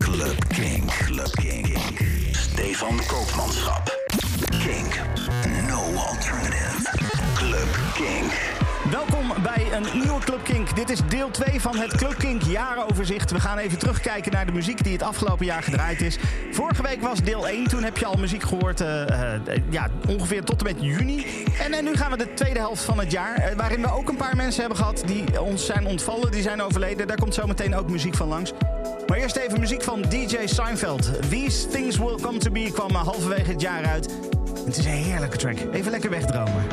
Club King. Club King. Stefan Koopmanschap. Een nieuwe Club Kink. Dit is deel 2 van het Club Kink jarenoverzicht. We gaan even terugkijken naar de muziek die het afgelopen jaar gedraaid is. Vorige week was deel 1. Toen heb je al muziek gehoord, eh, eh, ja, ongeveer tot en met juni. En, nu gaan we de tweede helft van het jaar. eh, waarin we ook een paar mensen hebben gehad die ons zijn ontvallen, die zijn overleden. Daar komt zometeen ook muziek van langs. Maar eerst even muziek van DJ Seinfeld. These Things Will Come To Be kwam halverwege het jaar uit. Het is een heerlijke track. Even lekker wegdromen.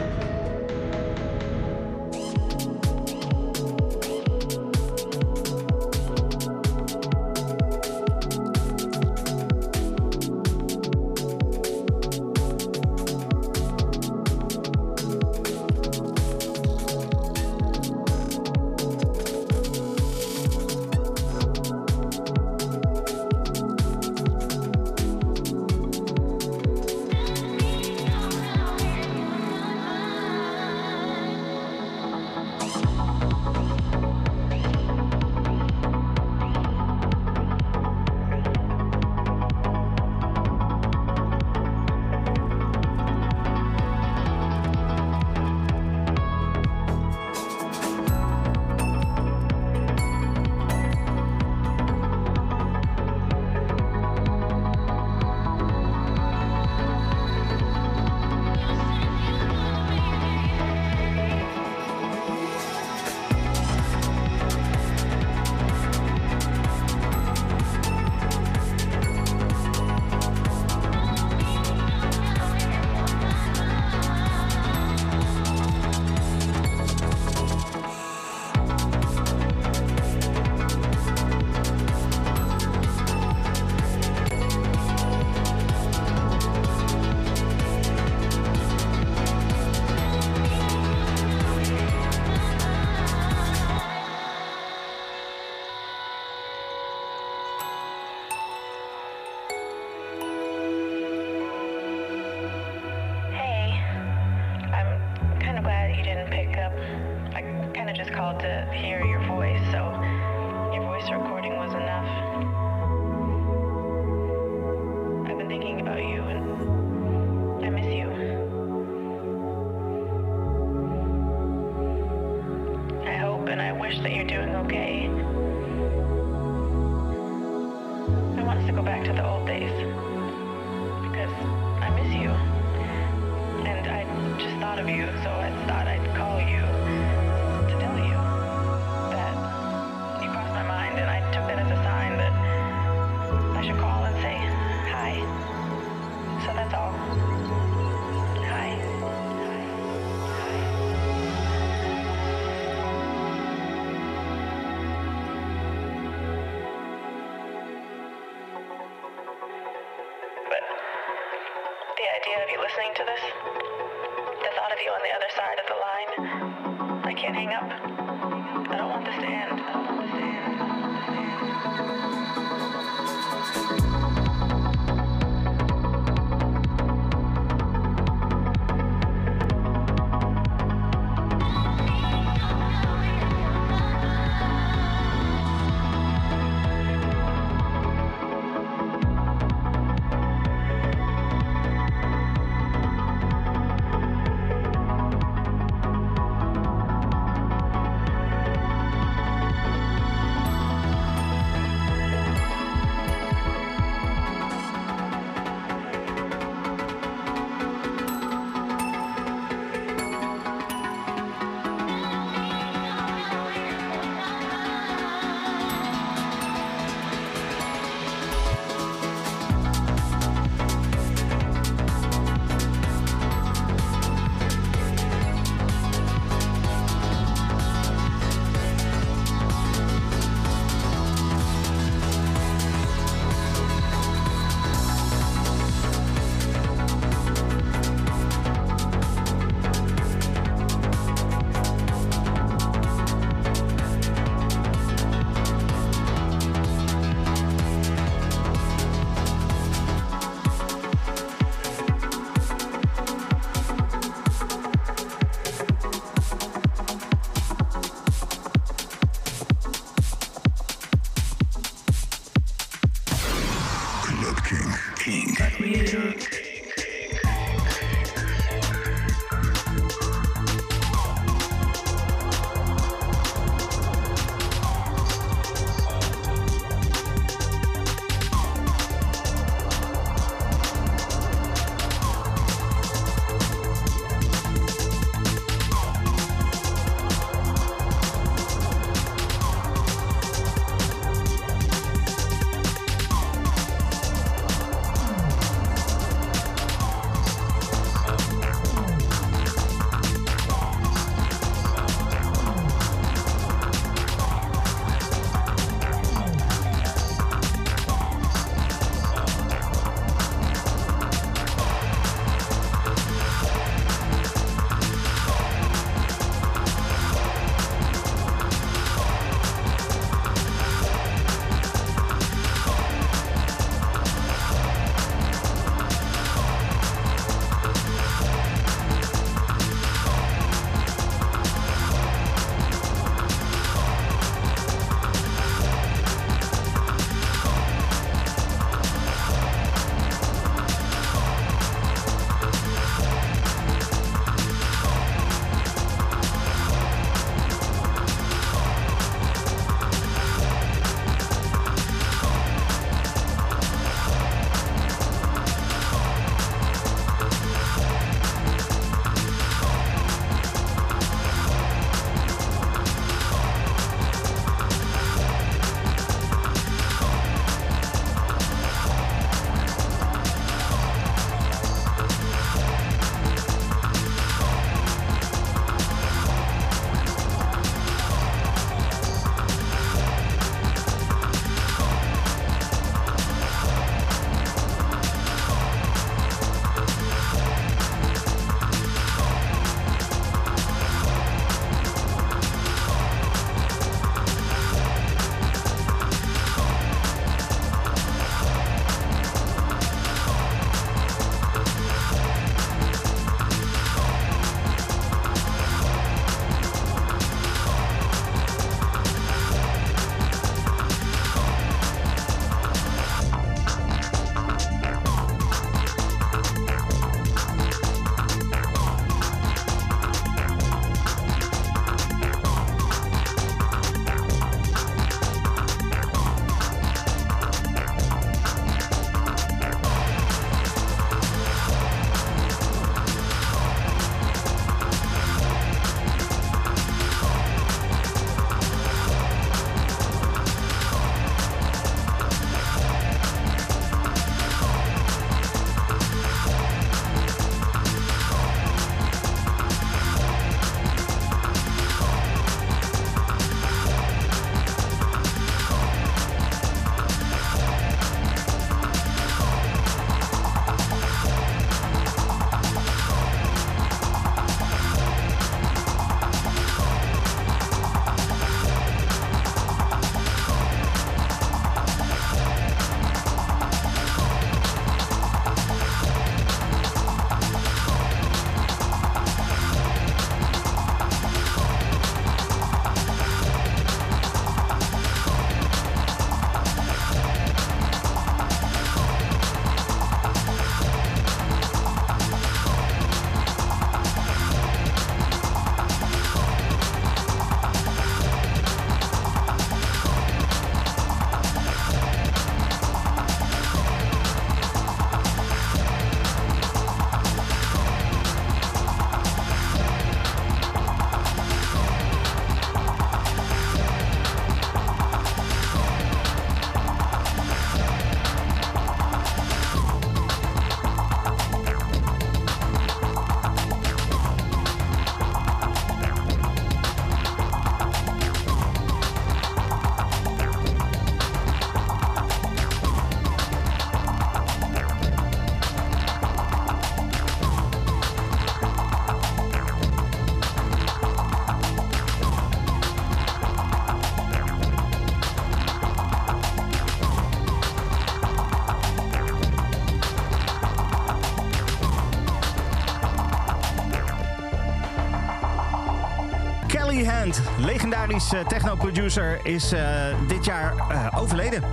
Legendarisch uh, techno-producer, is uh, dit jaar uh, overleden.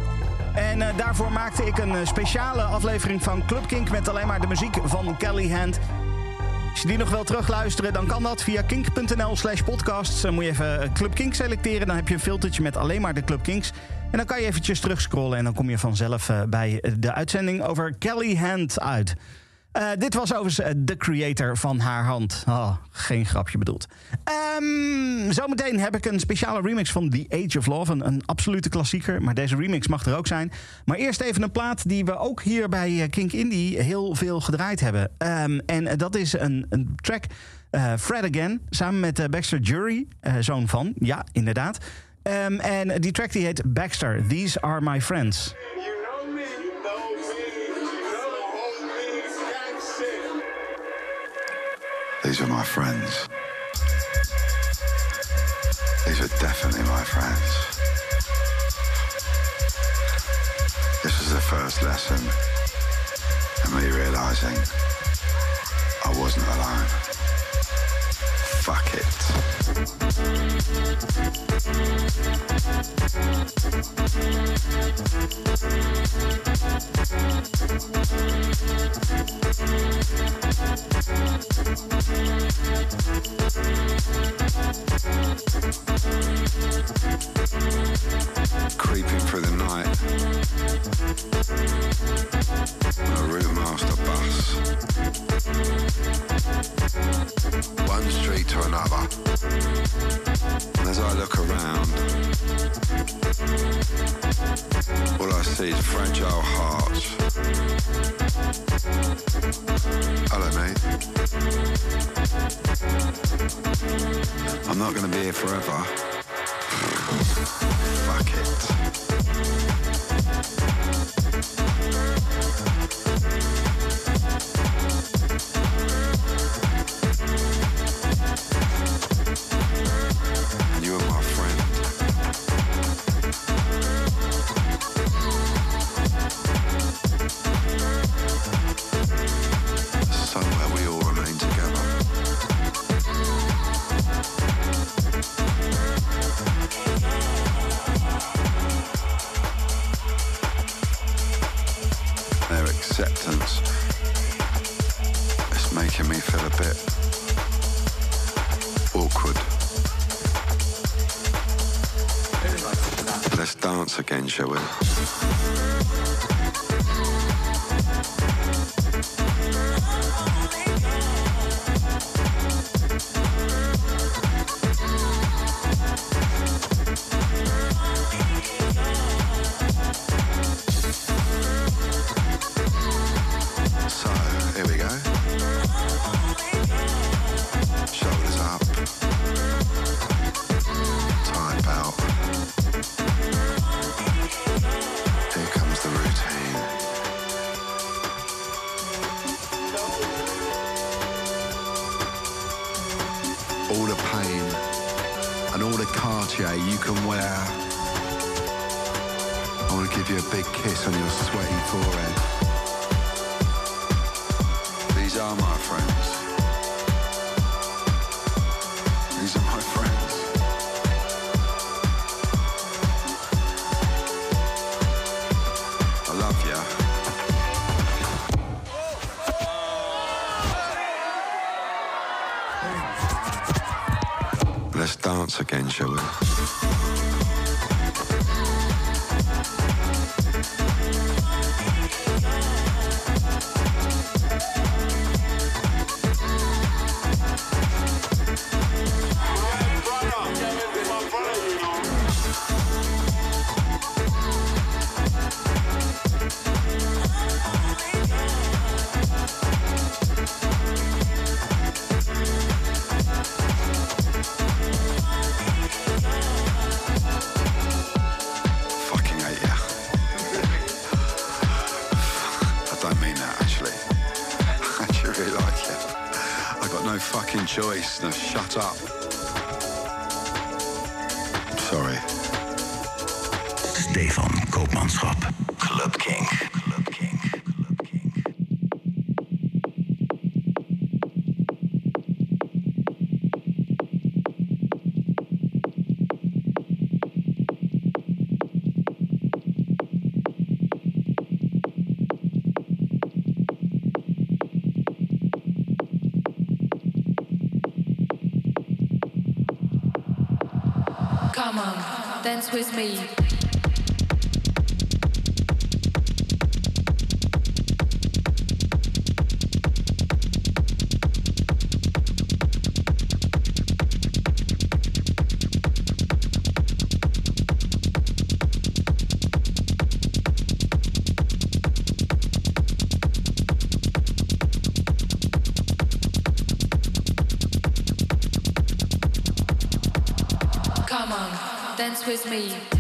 En daarvoor maakte ik een speciale aflevering van Club Kink met alleen maar de muziek van Kelly Hand. Als je die nog wil terugluisteren, dan kan dat via kink.nl slash podcasts. Dan moet je even Club Kink selecteren. Dan heb je een filtertje met alleen maar de Club Kinks. En dan kan je eventjes terugscrollen en dan kom je vanzelf bij de uitzending over Kelly Hand uit. Dit was overigens de creator van haar hand. Oh, geen grapje bedoeld. Zometeen heb ik een speciale remix van The Age of Love. Een, een, absolute klassieker. Maar deze remix mag er ook zijn. Maar eerst even een plaat die we ook hier bij uh, Kink Indie heel veel gedraaid hebben. Um, en dat is een, een track. Fred Again. Samen met Baxter Jury. zoon van. Ja, inderdaad. Um, en die track die heet Baxter. These Are My Friends. These are my friends. Definitely my friends. This was the first lesson and me realizing I wasn't alone. Fuck Creeping shut up. Dance with me. Me.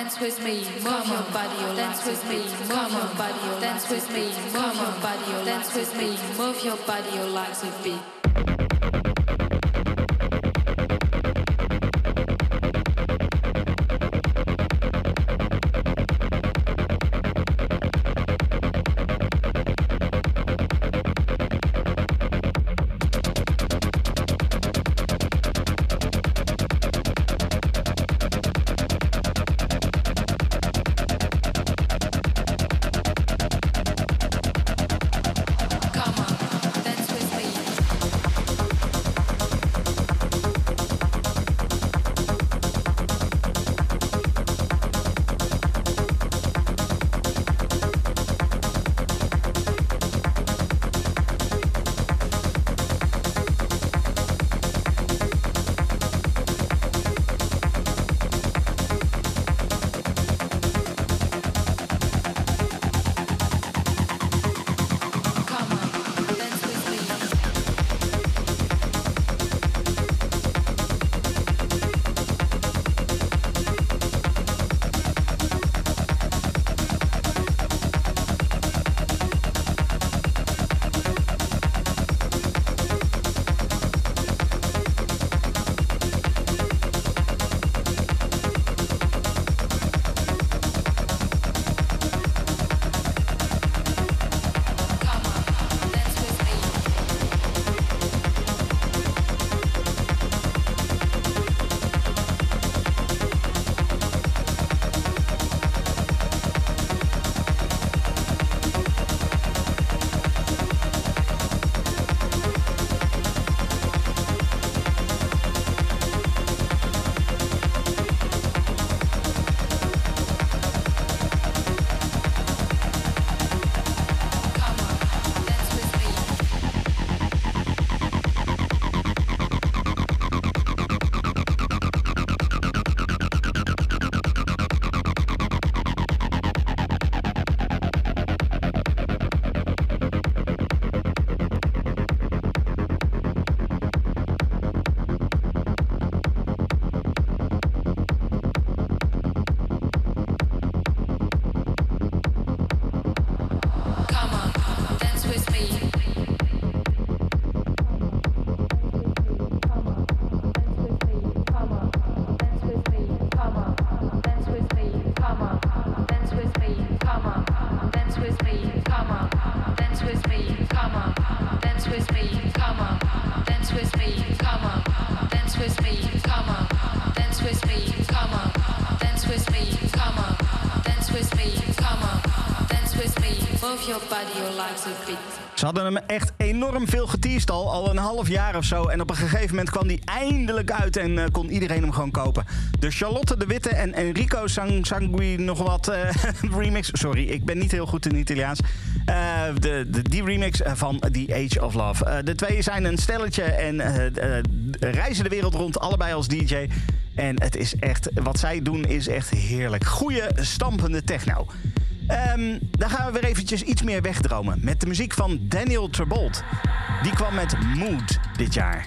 Dance with me. Move your body, or dance with me. Move your body, or dance with me. Move your body, or dance with me. Move your body, or legs with beat. With me, come on. Ze hadden hem echt enorm veel geteased al, al een half jaar of zo. En op een gegeven moment kwam hij eindelijk uit en eh, kon iedereen hem gewoon kopen. De Charlotte de Witte en Enrico Sang Sangui nog wat eh, remix. Sorry, ik ben niet heel goed in Italiaans. Eh, de, de, die remix van The Age of Love. De twee zijn een stelletje en reizen de wereld rond, allebei als DJ. En het is echt, wat zij doen is echt heerlijk. Goeie, stampende techno. Ehm, dan gaan we weer eventjes iets meer wegdromen. Met de muziek van Daniel Trabolt. Die kwam met Mood dit jaar.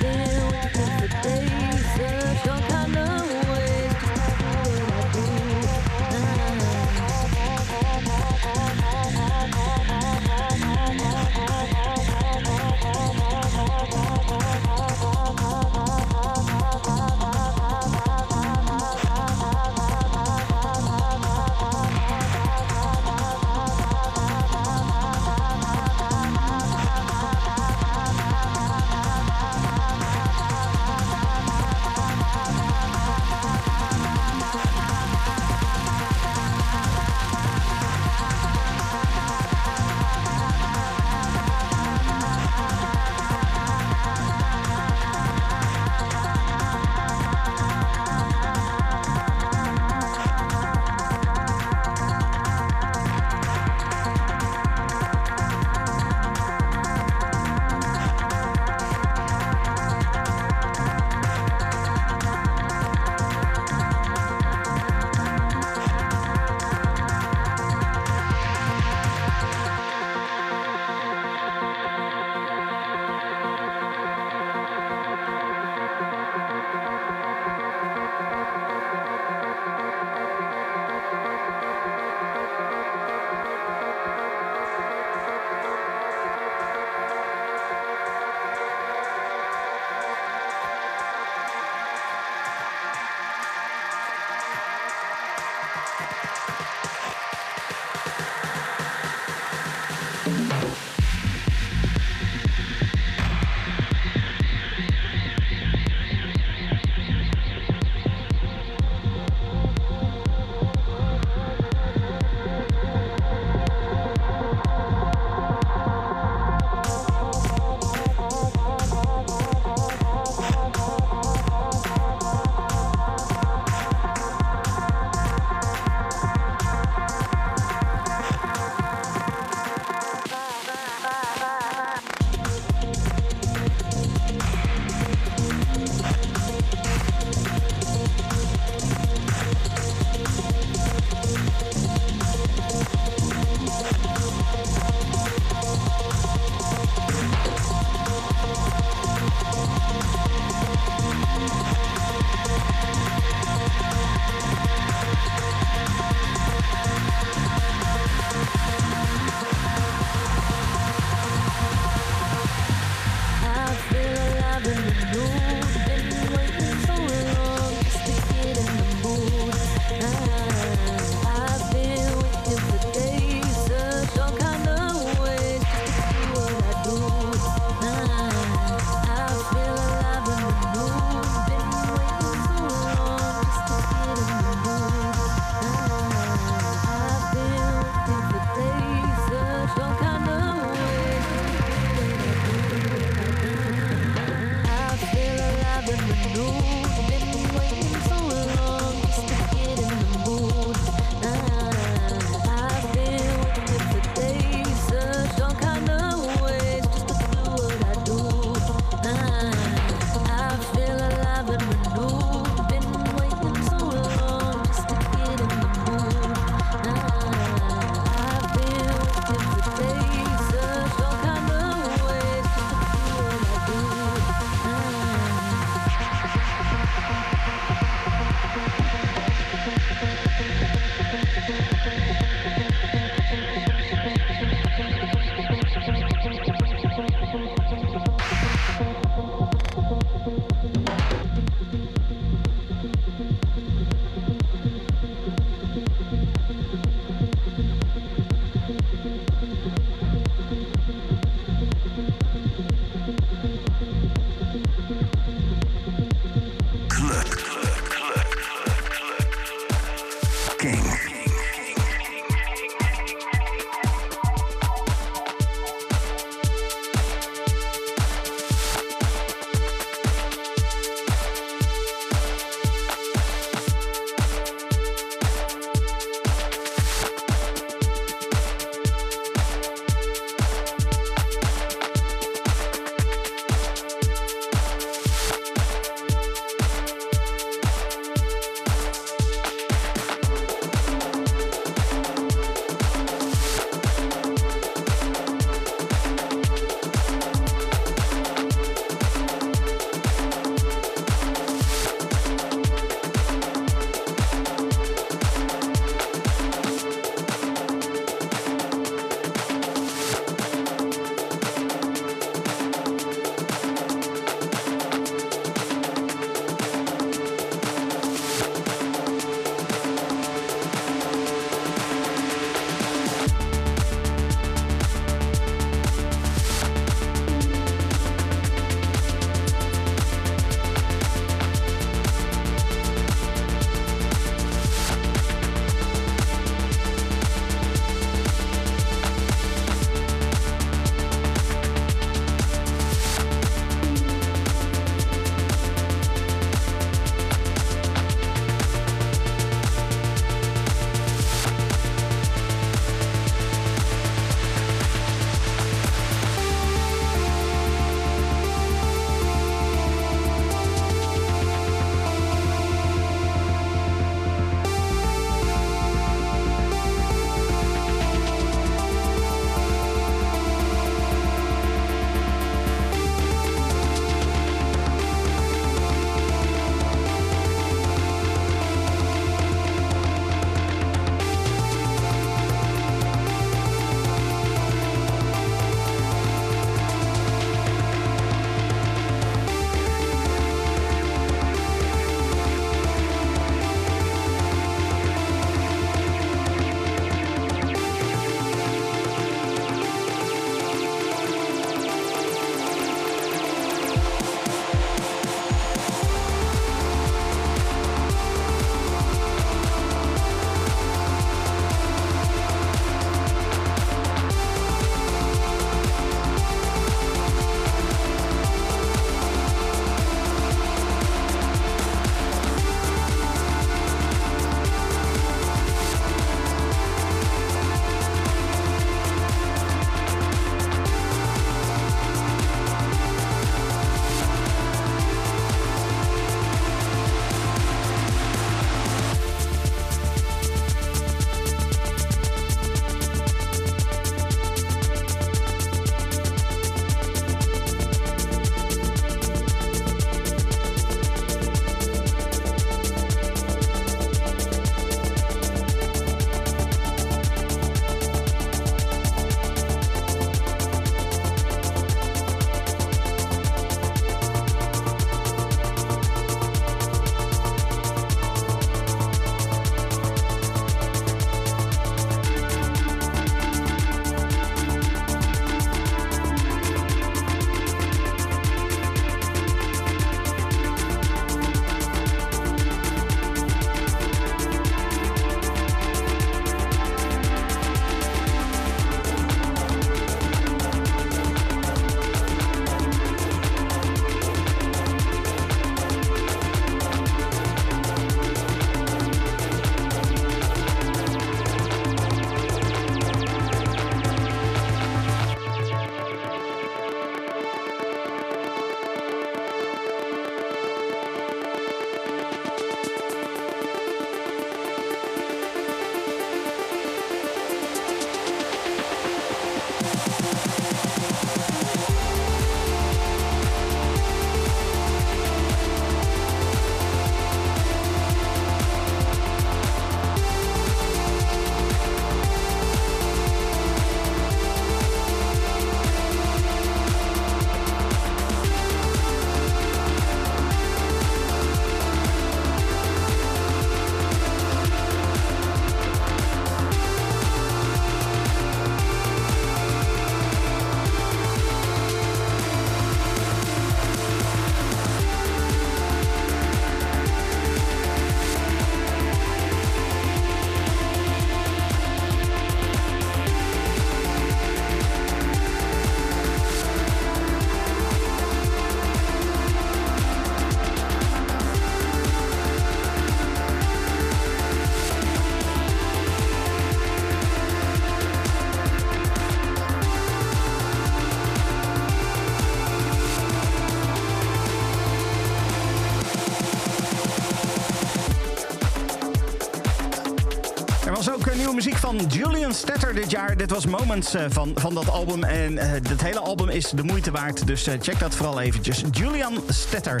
Van Julian Stetter dit jaar. Dit was Moments eh, van, van dat album. En uh, het hele album is de moeite waard. Dus uh, check dat vooral eventjes. Julian Stetter.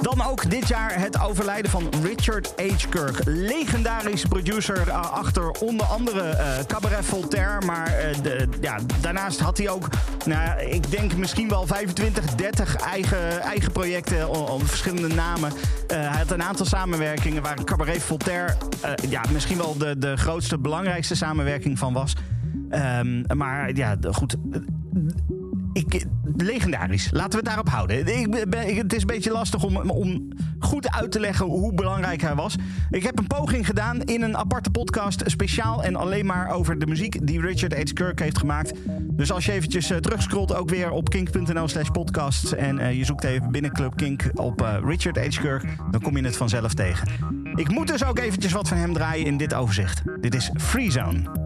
Dan ook dit jaar het overlijden van Richard H. Kirk. Legendarisch producer achter onder andere Cabaret Voltaire. Maar de, ja, daarnaast had hij ook, nou, ik denk misschien wel 25, 30 eigen, eigen projecten onder verschillende namen. Had een aantal samenwerkingen waar Cabaret Voltaire ja, misschien wel de, de grootste, belangrijkste samenwerking van was. Um, maar ja, goed ik, legendarisch. Laten we het daarop houden. Ik ben, het is een beetje lastig om, om goed uit te leggen hoe belangrijk hij was. Ik heb een poging gedaan in een aparte podcast. Speciaal en alleen maar over de muziek die Richard H. Kirk heeft gemaakt. Dus als je eventjes uh, terugscrollt ook weer op kink.nl slash podcasts. En uh, je zoekt even binnen Club Kink op uh, Richard H. Kirk. Dan kom je het vanzelf tegen. Ik moet dus ook eventjes wat van hem draaien in dit overzicht. Dit is Free Zone.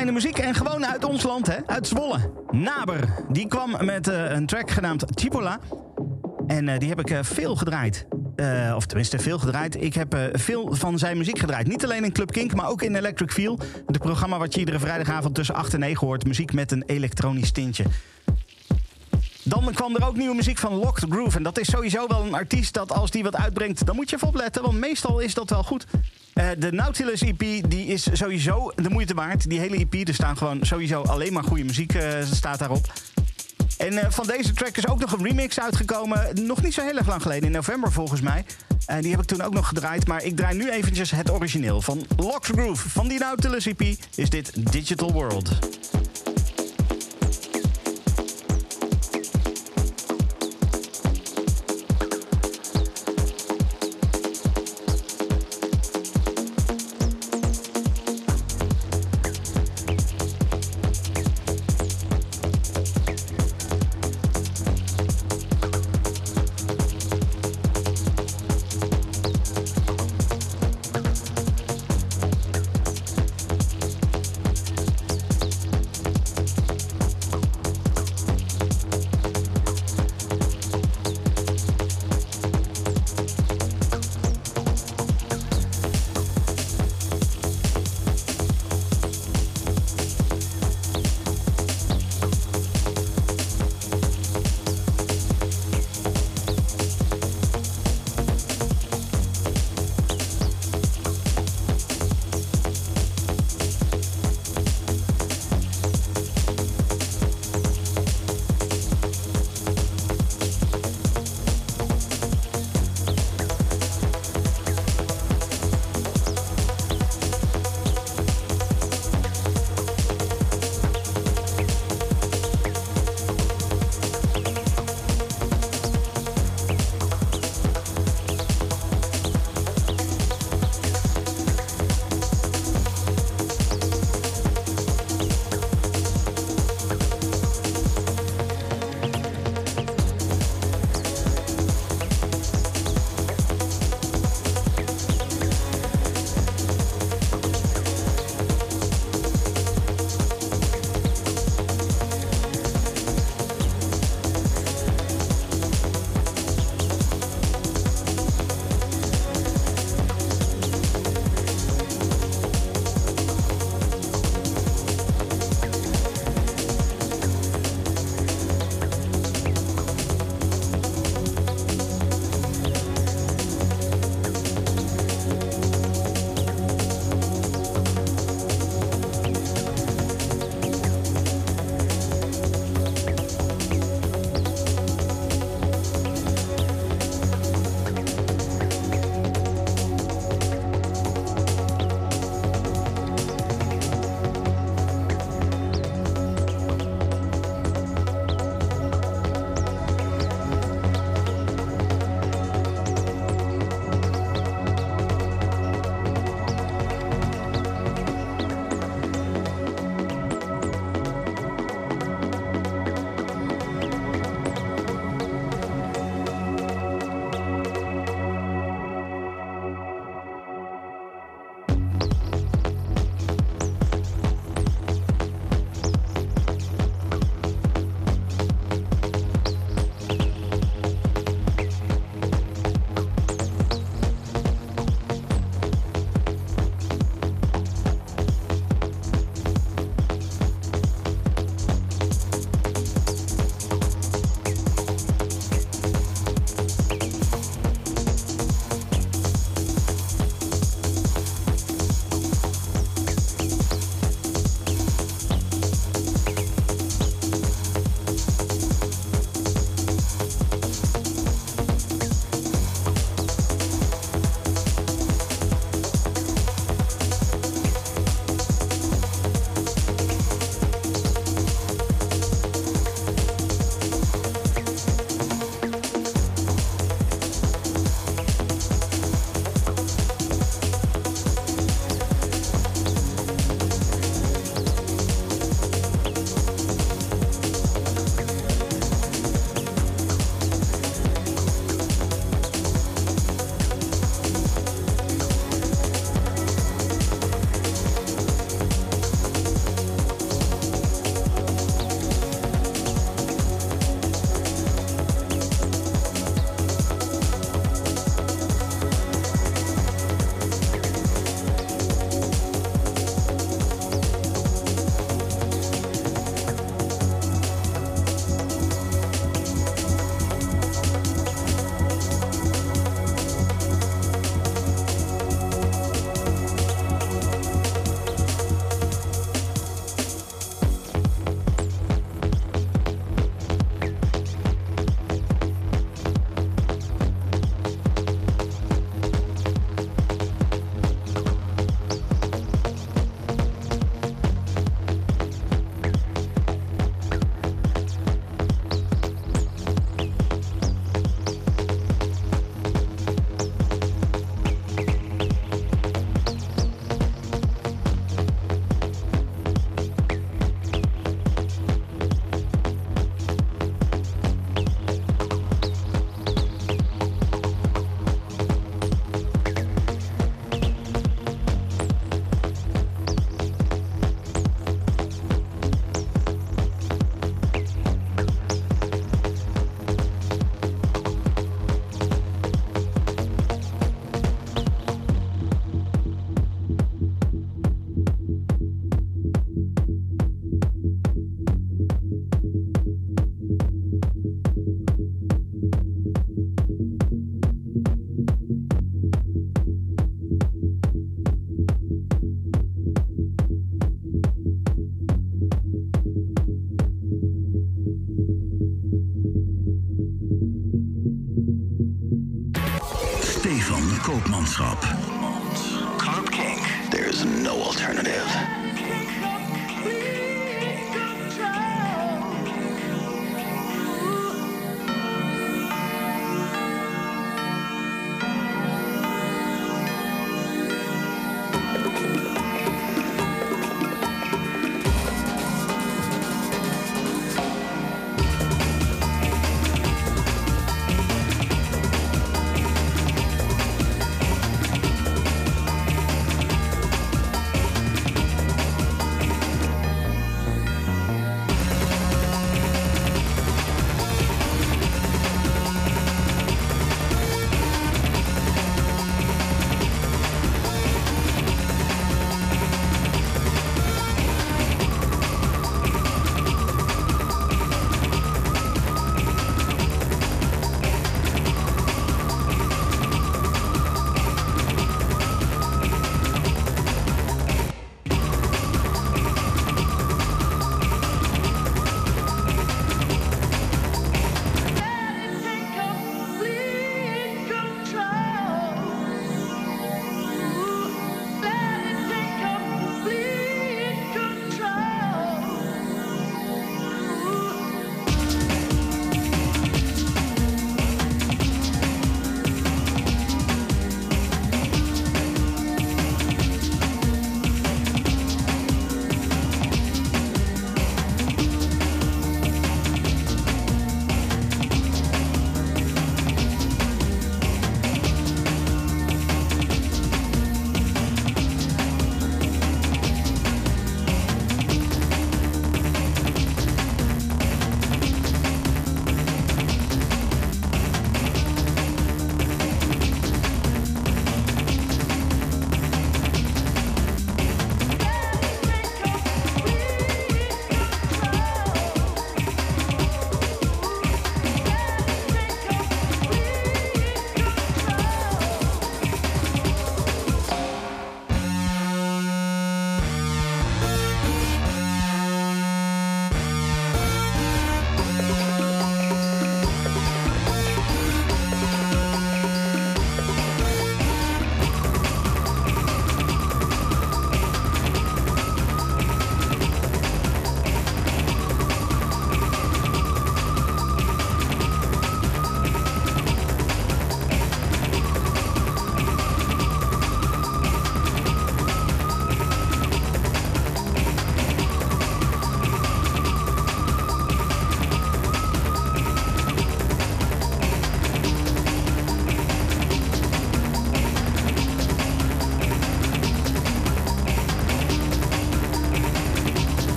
Fijne muziek en gewoon uit ons land, hè? uit Zwolle. Naber, die kwam met uh, een track genaamd Chipola. En uh, die heb ik uh, veel gedraaid. of tenminste, veel gedraaid. Ik heb veel van zijn muziek gedraaid. Niet alleen in Club Kink, maar ook in Electric Feel. Het programma wat je iedere vrijdagavond tussen 8 en 9 hoort. Muziek met een elektronisch tintje. Dan kwam er ook nieuwe muziek van Locked Groove. En dat is sowieso wel een artiest dat als die wat uitbrengt... dan moet je even opletten, want meestal is dat wel goed. Uh, de Nautilus EP die is sowieso de moeite waard. Die hele EP, er staan gewoon sowieso alleen maar goede muziek uh, staat daarop. En uh, van deze track is ook nog een remix uitgekomen. Nog niet zo heel erg lang geleden, in november volgens mij. En die heb ik toen ook nog gedraaid. Maar ik draai nu eventjes het origineel. Van Locked Groove van die Nautilus EP is dit Digital World.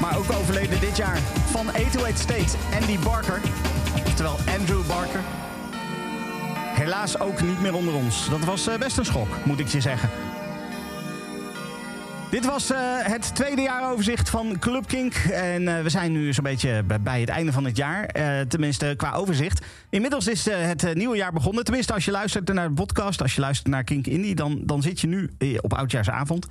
Maar ook overleden dit jaar van 808 State, Andy Barker. Oftewel Andrew Barker. Helaas ook niet meer onder ons. Dat was eh, best een schok, moet ik je zeggen. Dit was eh, het tweede jaaroverzicht van Club Kink. En eh, we zijn nu zo'n beetje bij- het einde van het jaar. Tenminste, qua overzicht. Inmiddels is het nieuwe jaar begonnen. Tenminste, als je luistert naar de podcast, als je luistert naar Kink Indie... dan, dan zit je nu op Oudjaarsavond.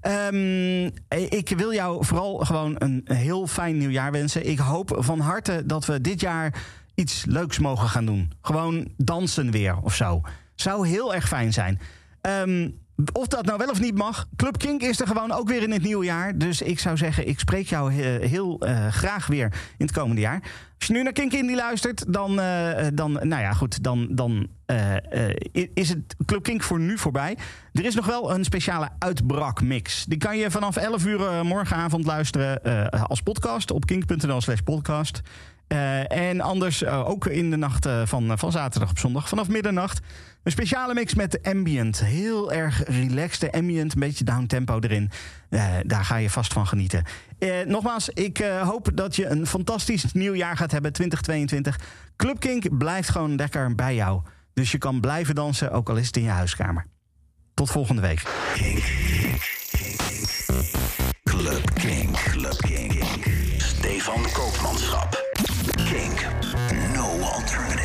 Ehm, ik wil jou vooral gewoon een heel fijn nieuwjaar wensen. Ik hoop van harte dat we dit jaar iets leuks mogen gaan doen. Gewoon dansen weer of zo. Zou heel erg fijn zijn. Ehm, of dat nou wel of niet mag. Club Kink is er gewoon ook weer in het nieuwe jaar. Dus ik zou zeggen, ik spreek jou eh, heel eh, graag weer in het komende jaar. Als je nu naar Kink Indie luistert, dan, eh, dan nou ja, goed, dan, dan is het Club Kink voor nu voorbij. Er is nog wel een speciale uitbrakmix. Die kan je vanaf 11 uur morgenavond luisteren als podcast op kink.nl slash podcast. En anders ook in de nacht van, van zaterdag op zondag vanaf middernacht. Een speciale mix met ambient. Heel erg relaxed ambient, een beetje downtempo erin. Eh, daar ga je vast van genieten. Eh, nogmaals, ik eh, hoop dat je een fantastisch nieuw jaar gaat hebben, 2022. Club Kink blijft gewoon lekker bij jou. Dus je kan blijven dansen, ook al is het in je huiskamer. Tot volgende week. Club King. Club King. Stefan Koopmanschap. King. No alternative.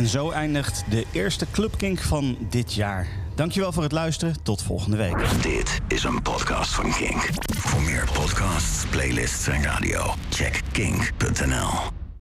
En zo eindigt de eerste Club Kink van dit jaar. Dankjewel voor het luisteren. Tot volgende week. Dit is een podcast van Kink. Voor meer podcasts, playlists en radio, check kink.nl.